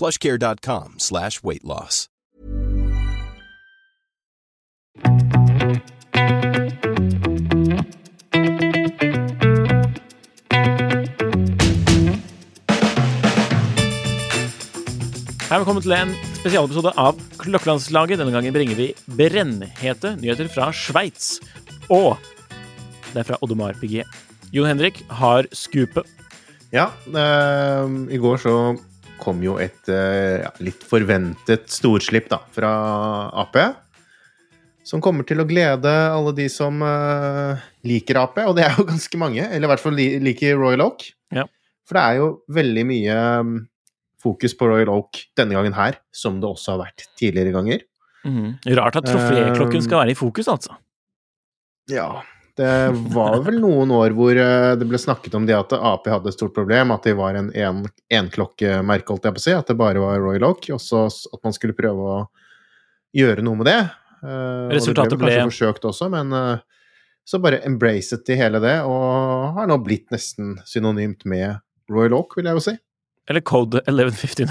plushcare.com slash weight loss. Hei, velkommen til en spesialepisode av Klokkelandslaget. Denne gangen bringer vi brennhete nyheter fra Sveits. Og det er fra Odomar PG. Jon Henrik har scoopet. Ja, eh, i går så kom jo et eh, ja, litt forventet storslipp da, fra Ap. Som kommer til å glede alle de som uh, liker Ap, og det er jo ganske mange. Eller i hvert fall li liker Royal Oak. Ja. For det er jo veldig mye mm, fokus på Royal Oak denne gangen her, som det også har vært tidligere ganger. Mm. Rart at troféklokken skal være i fokus, altså. Ja, det var vel noen år hvor eh, det ble snakket om det at Ap hadde et stort problem, at de var en en- enklokkemerke, holdt jeg på å si, at det bare var Royal Oak, og så at man skulle prøve å gjøre noe med det. Eh, Resultatet og det ble kanskje forsøkt også, men eh, så bare embracet de hele det, og har nå blitt nesten synonymt med Royal Oak, vil jeg jo si. Eller Code 1159.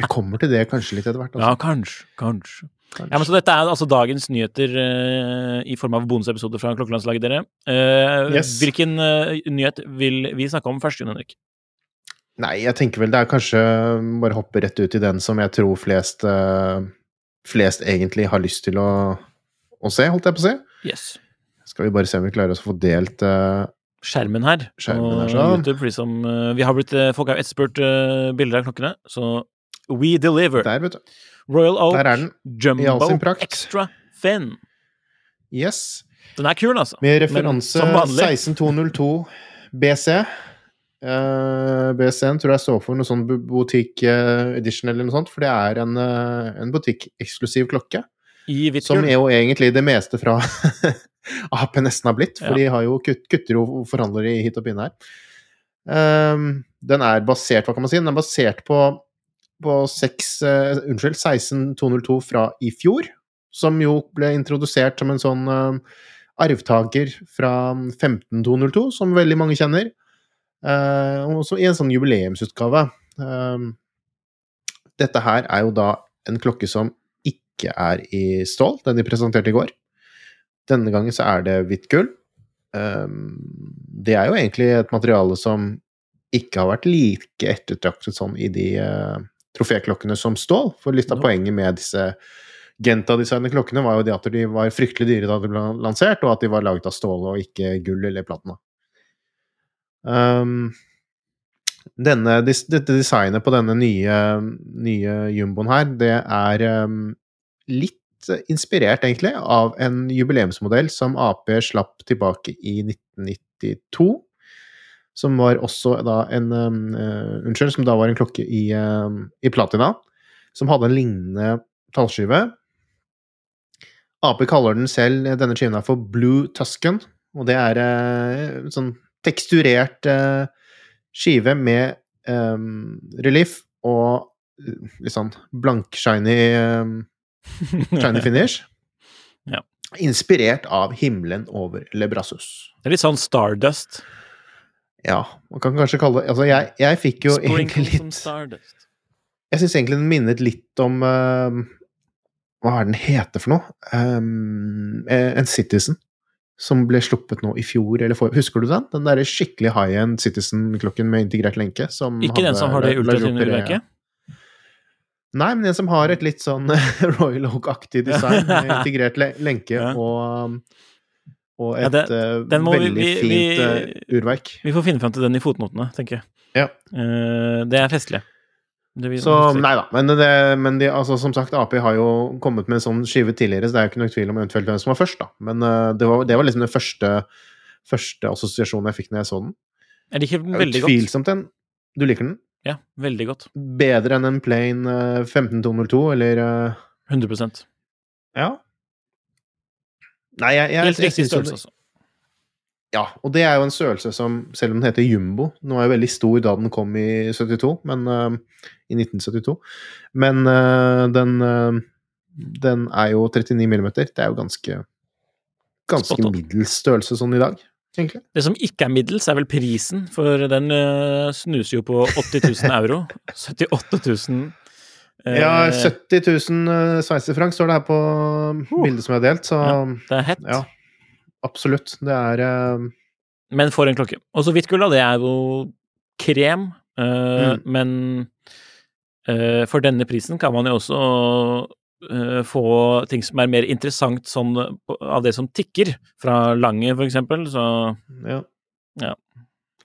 Vi kommer til det kanskje litt etter hvert. Også. ja, kanskje. Kanskje. Kanskje. Ja, men Så dette er altså dagens nyheter uh, i form av bonusepisoder fra Klokkelandslaget, dere. Uh, Yes. Hvilken uh, nyhet vil vi snakke om først, Jon Henrik? Nei, jeg tenker vel det er kanskje bare hoppe rett ut i den som jeg tror flest, flest egentlig har lyst til å, å se, holdt jeg på å si. Yes. Skal vi bare se om vi klarer oss å få delt Skjermen her. Skjermen her, sånn. YouTube, fordi som, vi har blitt, folk har jo etterspurt bilder av klokkene, så we deliver. Der, vet du. Royal Oak. Jumbo. Extra Fin. Yes. Den er kul, altså. Med referanse 16202 BC. Uh, BC-en tror jeg står for noe sånn butikk eh, edition eller noe sånt, for det er en, uh, en butikkeksklusiv klokke. Som er jo egentlig det meste fra AP nesten har blitt, for Ja. de har jo kutt, kutter jo forhandlere hit og pinne her. Um, den er basert, hva kan man si, den er basert på, på 6, uh, unnskyld, 16202 fra i fjor, som jo ble introdusert som en sånn uh, arvtaker fra 15202, som veldig mange kjenner. Uh, også i en sånn jubileumsutgave. Uh, dette her er jo da en klokke som ikke er i stål, den de presenterte i går. Denne gangen så er det hvitt gull. Ehm, det er jo egentlig et materiale som ikke har vært like ettertraktet sånn i de uh, troféklokkene som stål. For litt av poenget med disse Genta-designede klokkene var jo det at de var fryktelig dyre da de ble lansert, og at de var laget av stål og ikke gull eller platina. Um, denne, dette designet på denne nye, nye jumboen her, det er um, litt inspirert, egentlig, av en jubileumsmodell som Ap slapp tilbake i 1992. Som var også da en eh, Unnskyld, som da var en klokke i, uh, i platina. Som hadde en lignende tallskive. Ap kaller den selv, denne skiven her, for Blue Tusken. Og det er eh, en sånn teksturert eh, skive med um, relief og eh, litt sånn blank, shiny um, Shiny finish. Ja. Inspirert av himmelen over Lebrassus. Det er litt sånn Stardust. Ja, man kan kanskje kalle det Altså, jeg, jeg fikk jo egentlig Sprinkle some litt Jeg syns egentlig den minnet litt om uh, Hva er den heter for noe? Um, en Citizen. Som ble sluppet nå i fjor eller for Husker du den? Den derre skikkelig high end Citizen-klokken med integrert lenke? Som Ikke den som har det ultrasyne urverket? Nei, men en som har et litt sånn Royal Oak-aktig design, med integrert lenke Ja. og, og Ja, et det- eh, den må vi- veldig vi- fint vi- eh, urverk. Vi får finne fram til den i fotnotene, tenker jeg. Ja. Eh, det er festlig. Det Så nei da. Men, det, men de, altså, som sagt, Ap har jo kommet med en sånn skive tidligere, så det er jo ikke noe tvil om eventuelt hvem som var først, da. Men det, var, det var liksom den første, første assosiasjonen jeg fikk når jeg så den. Jeg liker den veldig godt. Utvilsomt en Du liker den? Ja, veldig godt. Bedre enn en plain eh, 15202, eller eh, 100% Ja. Nei, jeg, jeg, Helt riktig størrelse, altså. Ja, og det er jo en størrelse som, selv om den heter jumbo Nå er jo veldig stor da den kom i 72, men uh, i 1972. Men uh, den uh, Den er jo 39 millimeter. Det er jo ganske Ganske middels størrelse sånn i dag, egentlig. Det som ikke er middels, er vel prisen, for den snuser jo på 80 000 euro. 78 000 eh, Ja, 70 000 sveisefrank står det her på bildet som jeg har delt, så Ja. Det er hett. ja. Absolutt. Det er eh, Men for en klokke. Og så hvitt gull, da, det er jo krem, eh, Mm. men eh, for denne prisen kan man jo også få ting som er mer interessant sånn av det som tikker, fra Lange for eksempel, så Ja. Ja.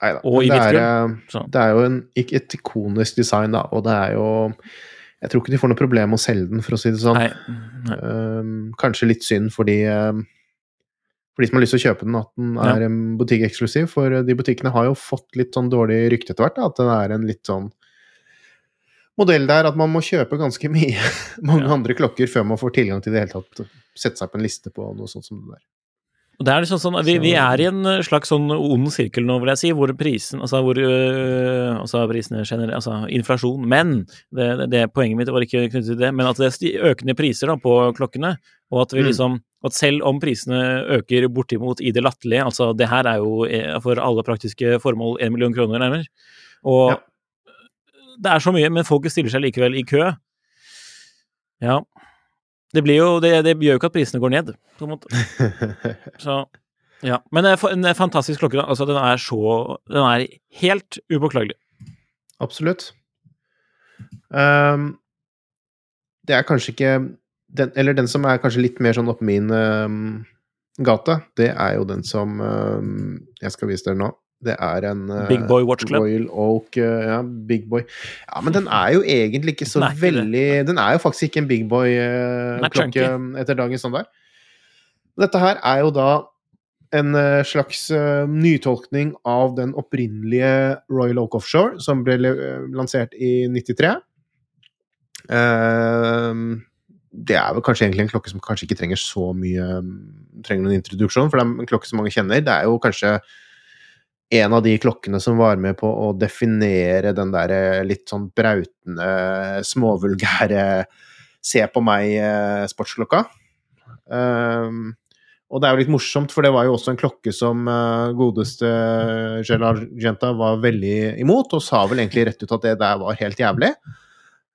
Neida. Og i Men det er. Det er jo en, et ikonisk design, da, og det er jo Jeg tror ikke de får noe problem med å selge den, for å si det sånn. Nei. nei. Ehm, kanskje litt synd fordi ehm, for de som har lyst til å kjøpe den, at den er en butikkeksklusiv. For de butikkene har jo fått litt sånn dårlig rykte etter hvert. Da, at det er en litt sånn modell der at man må kjøpe ganske mye mange Ja. andre klokker før man får tilgang til det hele tatt. Sette seg på en liste på noe sånt som det der. Det er liksom sånn, vi, vi er i en slags sånn ond sirkel nå, vil jeg si, hvor prisen Altså hvor øh, altså prisene generelt Altså inflasjon. Men det, det, det poenget mitt var ikke knyttet til det, men at det er økende priser da på klokkene, og at vi Mm. liksom At selv om prisene øker bortimot i det latterlige Altså, det her er jo eh, for alle praktiske formål én million kroner, nærmere. Og Ja. det er så mye, men folk stiller seg likevel i kø. Ja. Det blir jo Det, det gjør jo ikke at prisene går ned, på en måte. Så ja. Men en fantastisk klokke. da. Altså, den er så Den er helt upåklagelig. Absolutt. Um, det er kanskje ikke den, Eller den som er kanskje litt mer sånn oppe min um, gate, det er jo den som um, Jeg skal vise dere nå. Det er en eh, Big Boy Watch Club. Royal Oak eh, Ja, Big Boy. Ja, men den er jo egentlig ikke så Nei, veldig Den er jo faktisk ikke en Big Boy-klokke chunky. etter dagens standard. Dette her er jo da en eh, slags eh, nytolkning av den opprinnelige Royal Oak Offshore, som ble eh, lansert i 93. Eh, det er vel kanskje egentlig en klokke som kanskje ikke trenger så mye mm, trenger noen introduksjon, for det er en klokke som mange kjenner. Det er jo kanskje en av de klokkene som var med på å definere den der eh, litt sånn brautende, småvulgære se på meg-sportsklokka. Um, og det er jo litt morsomt, for det var jo også en klokke som uh, godeste Gerard Argenta var veldig imot, og sa vel egentlig rett ut at det der var helt jævlig.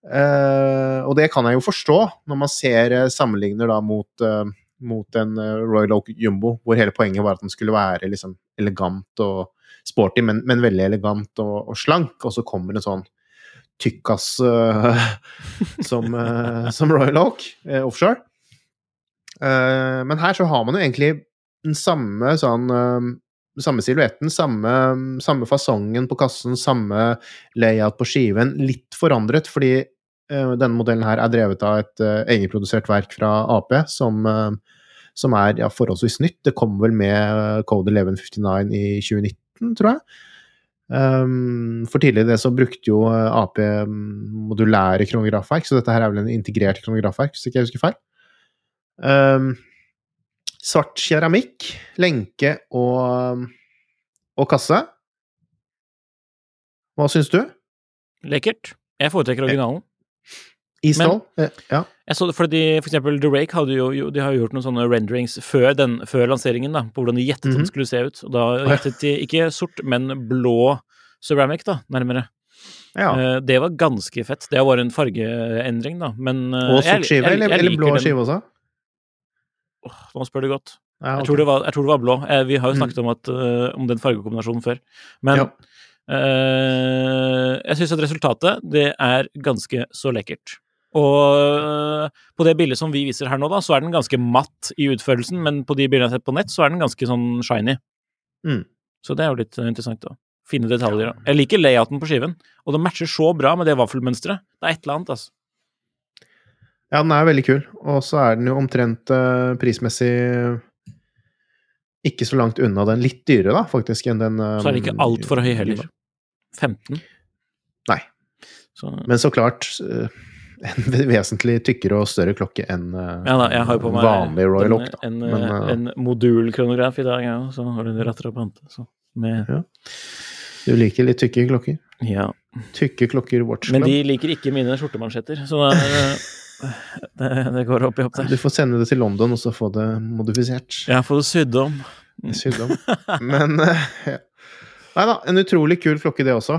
Uh, og det kan jeg jo forstå, når man ser eh, sammenligner da mot, uh, mot en eh, Royal Oak Jumbo, hvor hele poenget var at den skulle være liksom elegant og sporty, men, men veldig elegant og, og slank, og så kommer en sånn tykkas uh, som, uh, som Royal Oak uh, offshore. Men her så har man jo egentlig den samme sånn samme silhuetten, samme, samme fasongen på kassen, samme layout på skiven, litt forandret, fordi denne modellen her er drevet av et egenprodusert verk fra Ap, som, som er ja, forholdsvis nytt. Det kom vel med Code 1159 i 2019, tror jeg. Um, for tidligere det så brukte jo eh, Ap modulære kronografverk, så dette her er vel en integrert kronografverk, hvis ikke jeg husker feil. Um, svart keramikk, lenke og, og kasse. Hva syns du? Lekkert. Jeg foretrekker originalen. Isdal? Eh, ja. Jeg så det fordi for eksempel The Rake hadde jo, de har jo gjort noen sånne renderings før, den, før lanseringen, da, på hvordan de gjettet Mhm. den skulle se ut. Og da gjettet de ikke sort, men blå ceramic, da, nærmere. ja. Uh, det var ganske fett. Det var en fargeendring, da, men uh, Og sort skive, eller, eller blå skive også? Oh, nå spør du godt. Ja, Jeg, tror det var, jeg tror det var blå. Eh, vi har jo Mm. snakket om, at, uh, om den fargekombinasjonen før. Men Ja. jeg syns at resultatet, det er ganske så lekkert. Og øh, på det bildet som vi viser her nå, da, så er den ganske matt i utførelsen, men på de bildene jeg har sett på nett, så er den ganske sånn shiny. Mm. Så det er jo litt øh, interessant, da. Fine detaljer. da. Jeg liker layouten på skiven, og det matcher så bra med det vaffelmønsteret. Det er et eller annet, altså. Ja, den er veldig kul. Og så er den jo omtrent uh, prismessig ikke så langt unna den litt dyrere, da, faktisk, enn den Så er det ikke altfor høy heller. 15. Nei. Så, Men så klart eh, en vesentlig tykkere og større klokke enn eh, ja da, jeg har jo på meg vanlig Royal Oak. En, Men, eh, en modulkronograf i dag, ja, og så har du en og pante. Ja. du liker litt tykke klokker. Ja. Tykke klokker Watch Men de liker ikke mine skjortemansjetter, så det, det, det går opp i opp der. Du får sende det til London og så få det modifisert. Ja, få det sydd om. Sydd om. Men uh, ja. Nei da, en utrolig kul klokke, det også.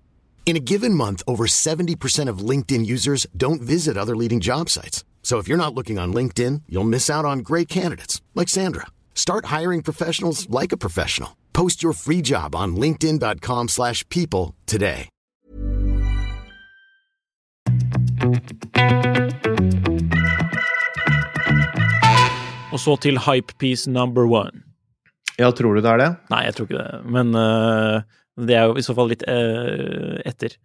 In a given month, over 70% of LinkedIn users don't visit other leading job sites. So if you're not looking on LinkedIn, you'll miss out on great candidates like Sandra. Start hiring professionals like a professional. Post your free job on linkedin.com/people slash people today. Og så til hypepiece number one. Ja, tror du det er det? Nei, jeg tror ikke det, men øh, det er jo i så fall litt øh, etter.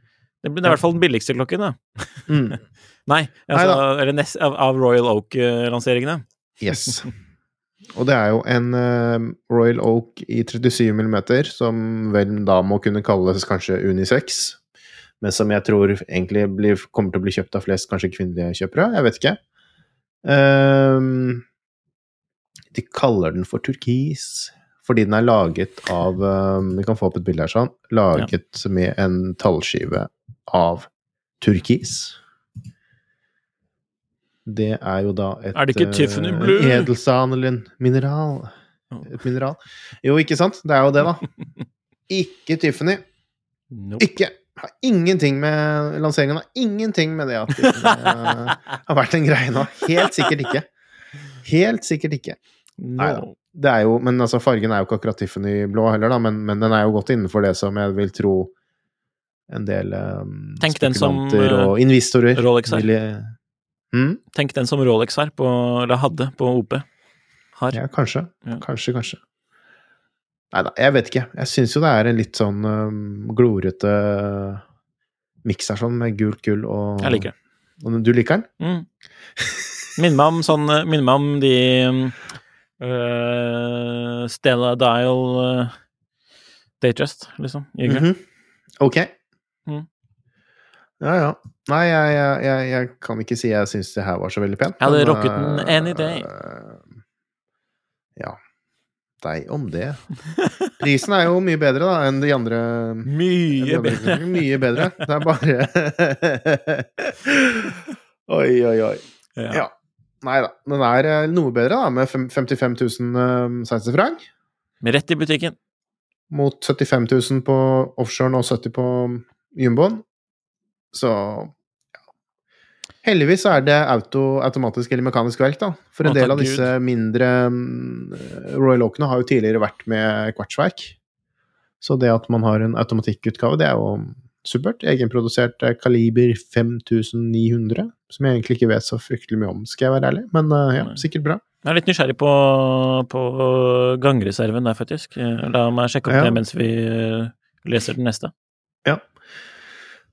Det er i hvert fall den billigste klokken, da. Mm. Nei, altså, eller nest, av, av Royal Oak-lanseringene. Yes. Og det er jo en uh, Royal Oak i 37 mm, som vel da må kunne kalles kanskje unisex, men som jeg tror egentlig blir, kommer til å bli kjøpt av flest kanskje kvinnelige kjøpere. Jeg vet ikke. Um, de kaller den for turkis fordi den er laget av ehm, Vi kan få opp et bilde her sånn. Laget med en tallskive av turkis. Det er jo da et Er det ikke eh, Tiffany Blue? Edelsan eller en mineral. Et mineral. Jo, ikke sant? Det er jo det, da. Ikke Tiffany. Nope. Ikke. Har ingenting med lanseringen Har ingenting med det at Tiffany eh, har vært en greie nå. Helt sikkert ikke. Helt sikkert ikke. Neida. No. Det er jo, men altså, fargen er jo ikke akkurat Tiffany-blå heller, da, men, men den er jo godt innenfor det som jeg vil tro en del um, Tenk den som, eh, og investorer Rolex er. ville mm? Tenk den som Rolex her på, eller hadde, på OP. Har. Ja, kanskje. Ja. Kanskje, kanskje. Nei da, jeg vet ikke. Jeg syns jo det er en litt sånn um, glorete miks her, sånn, med gult gull og Jeg liker den. Og du liker den? Mm. Minner meg om sånn eh, Minner meg om de øh, Stella Dial uh, Datejust, liksom. i grønn. Mhm. Ok. Mm. Ja, ja. Nei, jeg, jeg, jeg, jeg kan ikke si jeg syns det her var så veldig pent. Jeg hadde rocket den eh, any day. Ja. Deg om det. Prisen er jo mye bedre da enn de andre. Mye de andre bedre. Mye bedre. Det er bare Oi, oi, oi. Ja. Ja. Nei da. Den er eh, noe bedre, da, med fem- 55 000 uh, sveitserfranc. Rett i butikken. Mot 75 000 på offshoren og 70 på jumboen. Så ja. Heldigvis er det auto, automatisk eller mekanisk verk, da. For en del av disse mindre mm, Royal Oakene har jo tidligere vært med kvartsverk. Så det at man har en automatikkutgave, det er jo supert. Egenprodusert eh, kaliber 5900, som jeg egentlig ikke vet så fryktelig mye om, skal jeg være ærlig. Men eh, ja, sikkert bra. Jeg er litt nysgjerrig på, på gangreserven der, faktisk. Eh, La meg sjekke opp Ja. det mens vi eh, leser den neste. Ja.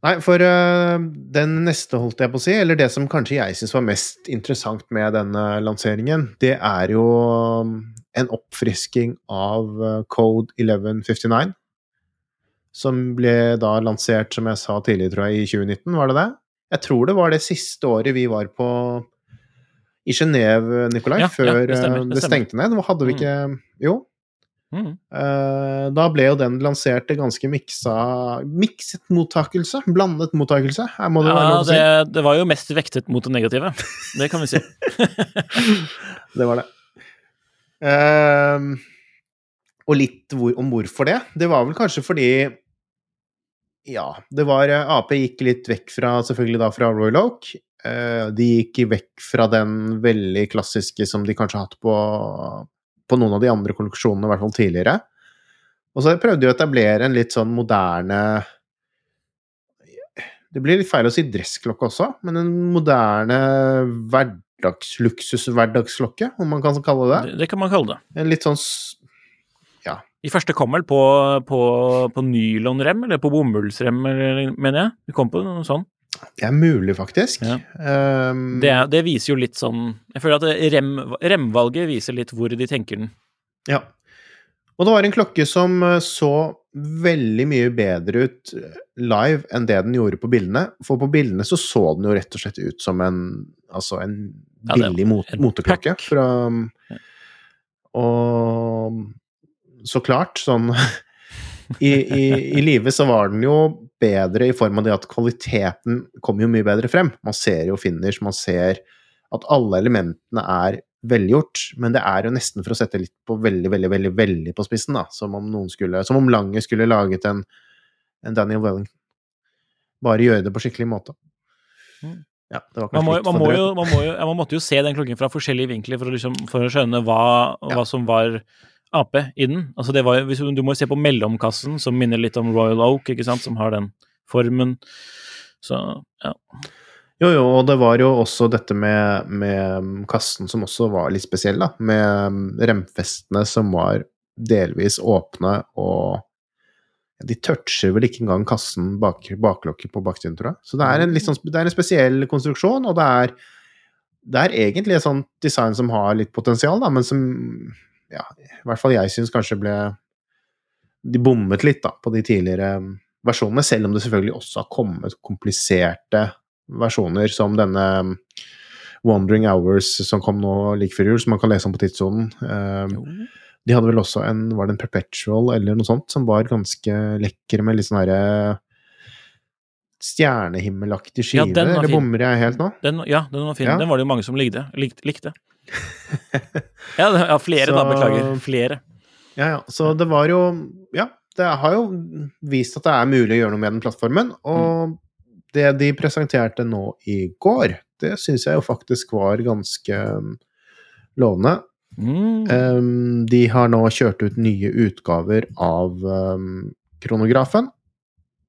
Nei, for den neste, holdt jeg på å si, eller det som kanskje jeg syns var mest interessant med denne lanseringen, det er jo øh, en oppfrisking av Code 1159. Som ble da lansert, som jeg sa tidligere, tror jeg, i 2019, var det det? Jeg tror det var det siste året vi var på i Genéve, Nikolai, Ja, ja, før det stemmer, øh, det det stengte ned. Hadde vi Mm. ikke Jo. Mm. Eh, da ble jo den lansert til ganske miksa Mikset mottakelse. Blandet mottakelse. Det Ja, si. det, det var jo mest vektet mot det negative. Det kan vi si. Det var det. Ehm, og litt hvor, om hvorfor det. Det var vel kanskje fordi Ja, det var eh, Ap gikk litt vekk fra selvfølgelig da fra Royal Oak. Eh, de gikk vekk fra den veldig klassiske som de kanskje har hatt på, på noen av de andre kolleksjonene, i hvert fall tidligere. Og så prøvde de å etablere en litt sånn moderne Det blir litt feil å si dressklokke også, men en moderne hverdagsluksus-hverdagsklokke, om man kan kalle det. Det, det kan man kalle det. En litt sånn De første kom vel på, på, på nylonrem, eller på bomullsrem, mener jeg. Vi kom på noe sånt. Det er mulig, faktisk. Ja. Um, Det, det viser jo litt sånn Jeg føler at rem, remvalget viser litt hvor de tenker den. Ja. Og det var en klokke som eh, så veldig mye bedre ut eh, live enn det den gjorde på bildene. For på bildene så så den jo rett og slett ut som en Altså en Ja, billig mot moteklokke fra Og så klart, sånn I, i, i live så var den jo bedre i form av det at kvaliteten kom jo mye bedre frem. Man ser jo finish, man ser at alle elementene er velgjort, men det er jo nesten for å sette litt på veldig, veldig, veldig, veldig på spissen, da. Som om noen skulle Som om Lange skulle laget en, en Daniel Wellington. Bare gjøre det på skikkelig måte. Mm. Ja, det var Man, må, man, må jo, man, må jo, ja, man måtte jo se den klokken fra forskjellige vinkler for å, liksom, for å skjønne hva, Ja. hva som var Ap i den. Altså det var, hvis, du må jo se på mellomkassen, som minner litt om Royal Oak, ikke sant, som har den formen. Så ja. Jo, jo, og det var jo også dette med, med kassen som også var litt spesiell, da. Med remfestene som var delvis åpne, og de toucher vel ikke engang kassen bak, baklokket på baksiden, tror jeg. Så det er en, sånn, det er en spesiell konstruksjon, og det er, det er egentlig et sånt design som har litt potensial, da, men som ja, i hvert fall jeg syns kanskje ble De bommet litt, da, på de tidligere versjonene, selv om det selvfølgelig også har kommet kompliserte versjoner som denne um, Wandering Hours som kom nå like før jul, som man kan lese om på tidssonen. Um, de hadde vel også en Var det en Perpetual eller noe sånt, som var ganske lekker med litt sånn herre Stjernehimmelaktig skive, ja, eller bommer jeg helt nå? Den, ja, den var fin. Ja. Den var det jo mange som likte. likte. Ja, ja, flere, da. Beklager. Flere. Ja, ja. Så det var jo Ja, det har jo vist at det er mulig å gjøre noe med den plattformen. Og det de presenterte nå i går, det syns jeg jo faktisk var ganske um, lovende. Mm. Um, de har nå kjørt ut nye utgaver av um, kronografen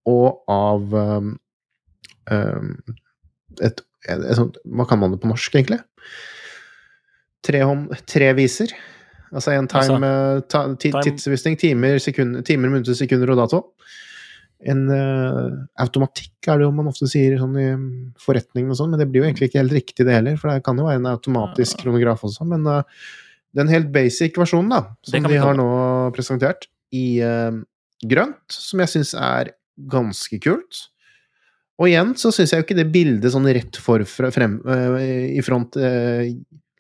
og av um, um, et, et, et sånt Hva kan man det på norsk, egentlig? Tre, hom, tre viser. Altså en time, altså, time- tidsvisning, timer, sekunder, timer, minutter, sekunder og dato. En uh, automatikk er det jo man ofte sier sånn i forretningen og sånn, men det blir jo egentlig ikke helt riktig det heller, for det kan jo være en automatisk kronograf også, men uh, den helt basic versjonen, da, som de har nå presentert i uh, grønt, som jeg syns er ganske kult. Og igjen så syns jeg jo ikke det bildet sånn rett for frem, eh, i front eh,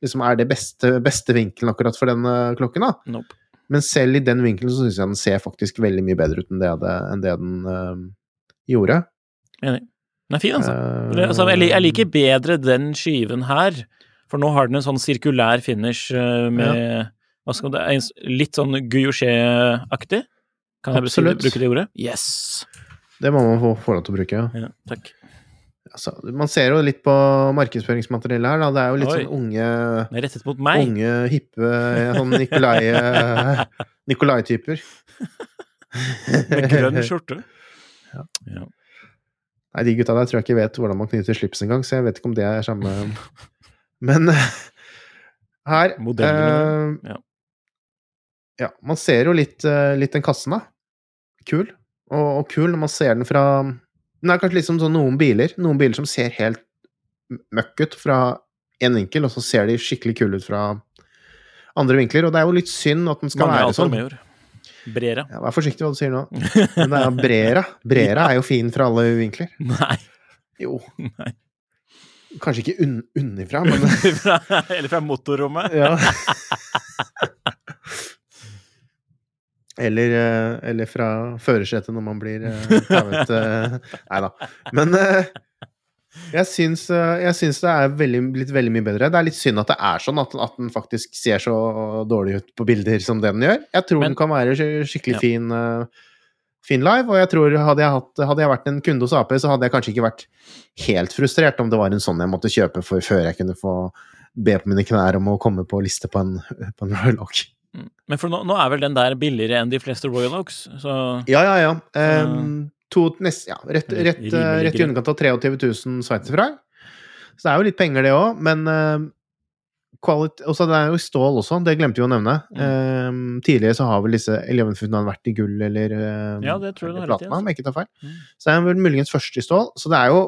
liksom er det beste, beste vinkelen akkurat for den eh, klokken, da. Nope. Men selv i den vinkelen så syns jeg den ser faktisk veldig mye bedre ut enn det, det, enn det den eh, gjorde. Enig. Den er fin, altså. Uh, altså jeg, jeg liker bedre den skiven her, for nå har den en sånn sirkulær finish med med hva skal det, Litt sånn Guilloché-aktig. Kan jeg Absolutt. bruke det ordet? Yes! Det må man få, få lov til å bruke. ja. Ja, takk. Altså, man ser jo litt på markedsføringsmateriellet her, da. Det er jo litt Oi. sånn unge rettet mot meg. Unge, hippe sånn Nikolai Nikolai-typer. Med grønn skjorte. Ja. Ja. Nei, de gutta der tror jeg ikke vet hvordan man knyter slips engang, så jeg vet ikke om det er samme Men her Modellene, uh, ja. ja. Man ser jo litt, eh, litt den kassen, da. Kul. Og, og kul når man ser den fra Den er kanskje litt som sånn noen biler. Noen biler som ser helt møkk ut fra én vinkel, og så ser de skikkelig kule ut fra andre vinkler. Og det er jo litt synd at den skal Mange være sånn. Major. Brera. Ja, vær forsiktig hva du sier nå. Men det er Brera. Brera er jo fin fra alle vinkler. Nei. Jo. Nei. Kanskje ikke unn unnifra, men Eller fra motorrommet. ja. Eller, eh, eller fra førersetet når man blir eh, tauet eh, Nei da. Men jeg syns, jeg syns det er veldig, blitt veldig mye bedre. Det er litt synd at det er sånn, at, at den faktisk ser så dårlig ut på bilder som det den gjør. Jeg tror Men- den kan være skikkelig Ja. fin, fin live, og jeg tror hadde jeg, hatt, hadde jeg vært en kunde hos AP, så hadde jeg kanskje ikke vært helt frustrert om det var en sånn jeg måtte kjøpe for, før jeg kunne få be på mine knær om å komme på liste på en, på en Royal Oak. Mm. Men for nå, nå er vel den der billigere enn de fleste Royal Oaks, så Ja, ja, ja. Um, to, nest, ja rett, rett, rett i underkant av 23 000 sveitserfranc. Så det er jo litt penger, det òg, men uh, quality, også, Det er jo stål også, det glemte vi å nevne. Um, tidligere så har vel disse 11-funnene vært i gull eller um, Ja, det tror jeg du har rett i, om jeg ikke tar feil. Mm. Så det er vel muligens første i stål. Så det er jo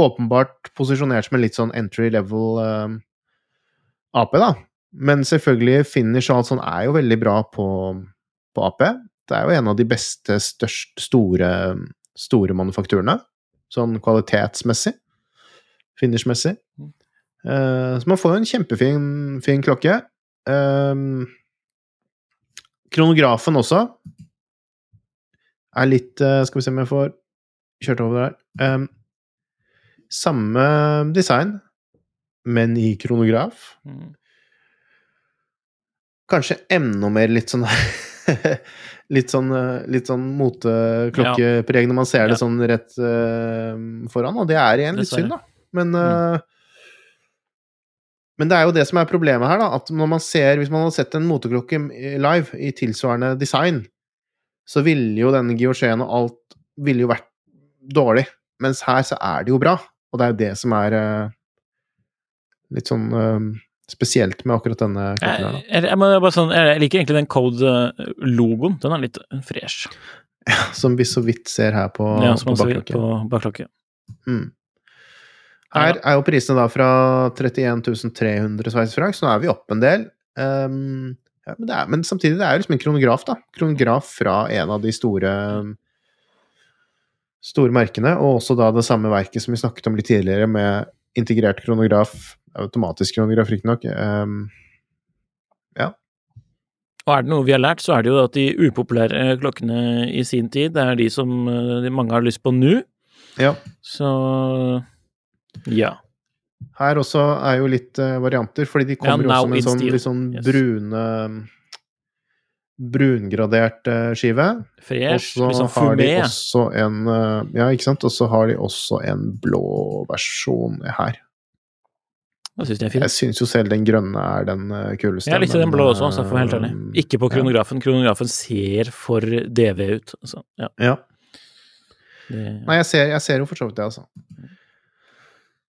åpenbart posisjonert som en litt sånn entry level um, AP, da. Men selvfølgelig, finish og alt sånt er jo veldig bra på, på AP. Det er jo en av de beste, størst, store, store manufakturene. Sånn kvalitetsmessig. Finishmessig. Mm. Eh, så man får jo en kjempefin fin klokke. Um, kronografen også er litt eh, Skal vi se om jeg får kjørt over der. Um, samme design, men i kronograf. mm. Kanskje enda mer litt sånn Litt sånn, eh, litt sånn moteklokkepreg når man ser det sånn rett uh, foran, og det er igjen litt synd, da. Men uh, Men det er jo det som er problemet her, da. At når man ser Hvis man hadde sett en moteklokke live i tilsvarende design, så ville jo denne Georgien og alt ville jo vært dårlig. Mens her så er det jo bra. Og det er jo det som er uh, litt sånn eh, spesielt med akkurat denne klokken her, da. jeg, jeg, sånn, jeg liker egentlig den Code-logoen. Den er litt fresh. Som vi så vidt ser her på, ja, som på bakklokken. på bakklokke. Mm. Her er jo prisene da fra 31 300 sveitserfranc, så nå er vi opp en del. Um, ja, men, det er, men samtidig, det er jo liksom en kronograf, da. Kronograf fra en av de store store merkene, og også da det samme verket som vi snakket om litt tidligere, med integrert kronograf, automatisk kronograf riktignok. Um, Og er det noe vi har lært, så er det jo at de upopulære klokkene i sin tid, det er de som eh, de mange har lyst på nå. ja. Så ja. Her også er jo litt eh, varianter, fordi de kommer now også med sånn, litt sånn Yes. brune Brungradert eh, skive. Og Fresh, så litt sånn har de også en eh, Ja, ikke sant? Og så har de også en blå versjon her. Da syns jeg. Jeg syns jo selv den grønne er den eh, kuleste. Jeg likte den blå også, så jeg får helt ærlig. Ikke på kronografen. Kronografen ser for DV ut. Altså, ja, Ja. det, Nei, jeg ser, jeg ser jo for så vidt det, altså.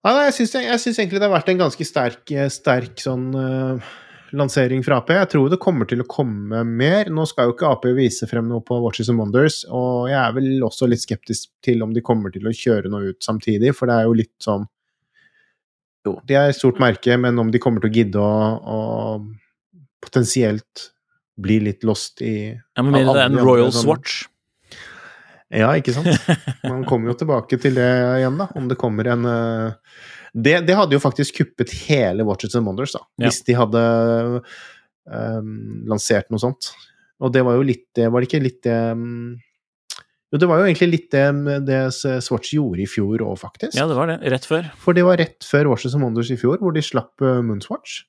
Nei, nei, jeg syns, egentlig det har vært en ganske sterk, sterk sånn eh, lansering fra Ap. Jeg tror det kommer til å komme mer. Nå skal jo ikke Ap vise frem noe på Watches and Wonders, og jeg er vel også litt skeptisk til om de kommer til å kjøre noe ut samtidig, for det er jo litt sånn Jo, de er et stort merke, men om de kommer til å gidde å, å potensielt bli litt lost i ja, men mener det er en Royal sånn- Swatch. Ja, ikke sant? Man kommer jo tilbake til det igjen, da. Om det kommer en eh, det, det hadde jo faktisk kuppet hele Watches and Wonders, da. Ja. Hvis de hadde um, lansert noe sånt. Og det var jo litt det Var det ikke litt det um, Jo, det var jo egentlig litt det, det Swatch gjorde i fjor òg, faktisk. Ja, det var det. Rett før. For det var rett før Watches and Wonders i fjor, hvor de slapp eh, Moonswatch.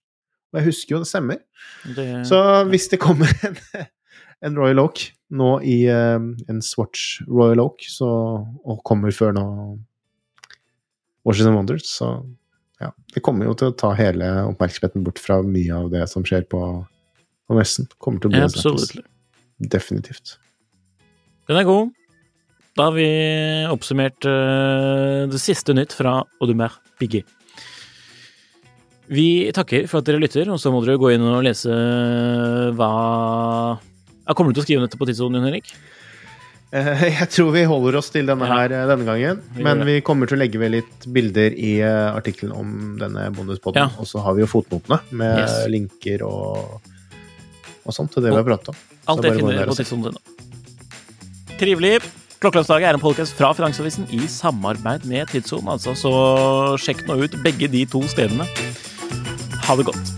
Og jeg husker jo det stemmer. Det, Så hvis det kommer en, en Royal Oak nå i en Swatch Royal Oak, så, og kommer før nå And Wonders, så ja. Det kommer jo til å ta hele oppmerksomheten bort fra mye av det som skjer på, på messen. Kommer til å bli snakkis. Absolutt. Definitivt. Den er god. Da har vi oppsummert uh, det siste nytt fra Audemars Biggie. Vi takker for at dere lytter, og så må dere gå inn og lese hva ja, Kommer du til å skrive dette på tidssonen, Henrik? Eh, Jeg tror vi holder oss til denne her eh, denne gangen. Men vi kommer til å legge ved litt bilder i eh, artikkelen om denne bonuspodden. Ja. Og så har vi jo fotnotene med Yes. linker og, og sånt til det vi har pratet om. Alt det finner vi på tidssonen.no. Trivelig. Klokkelandslaget er en podkast fra Finansavisen i samarbeid med Tidssonen, altså, så sjekk nå ut begge de to stedene. Ha det godt.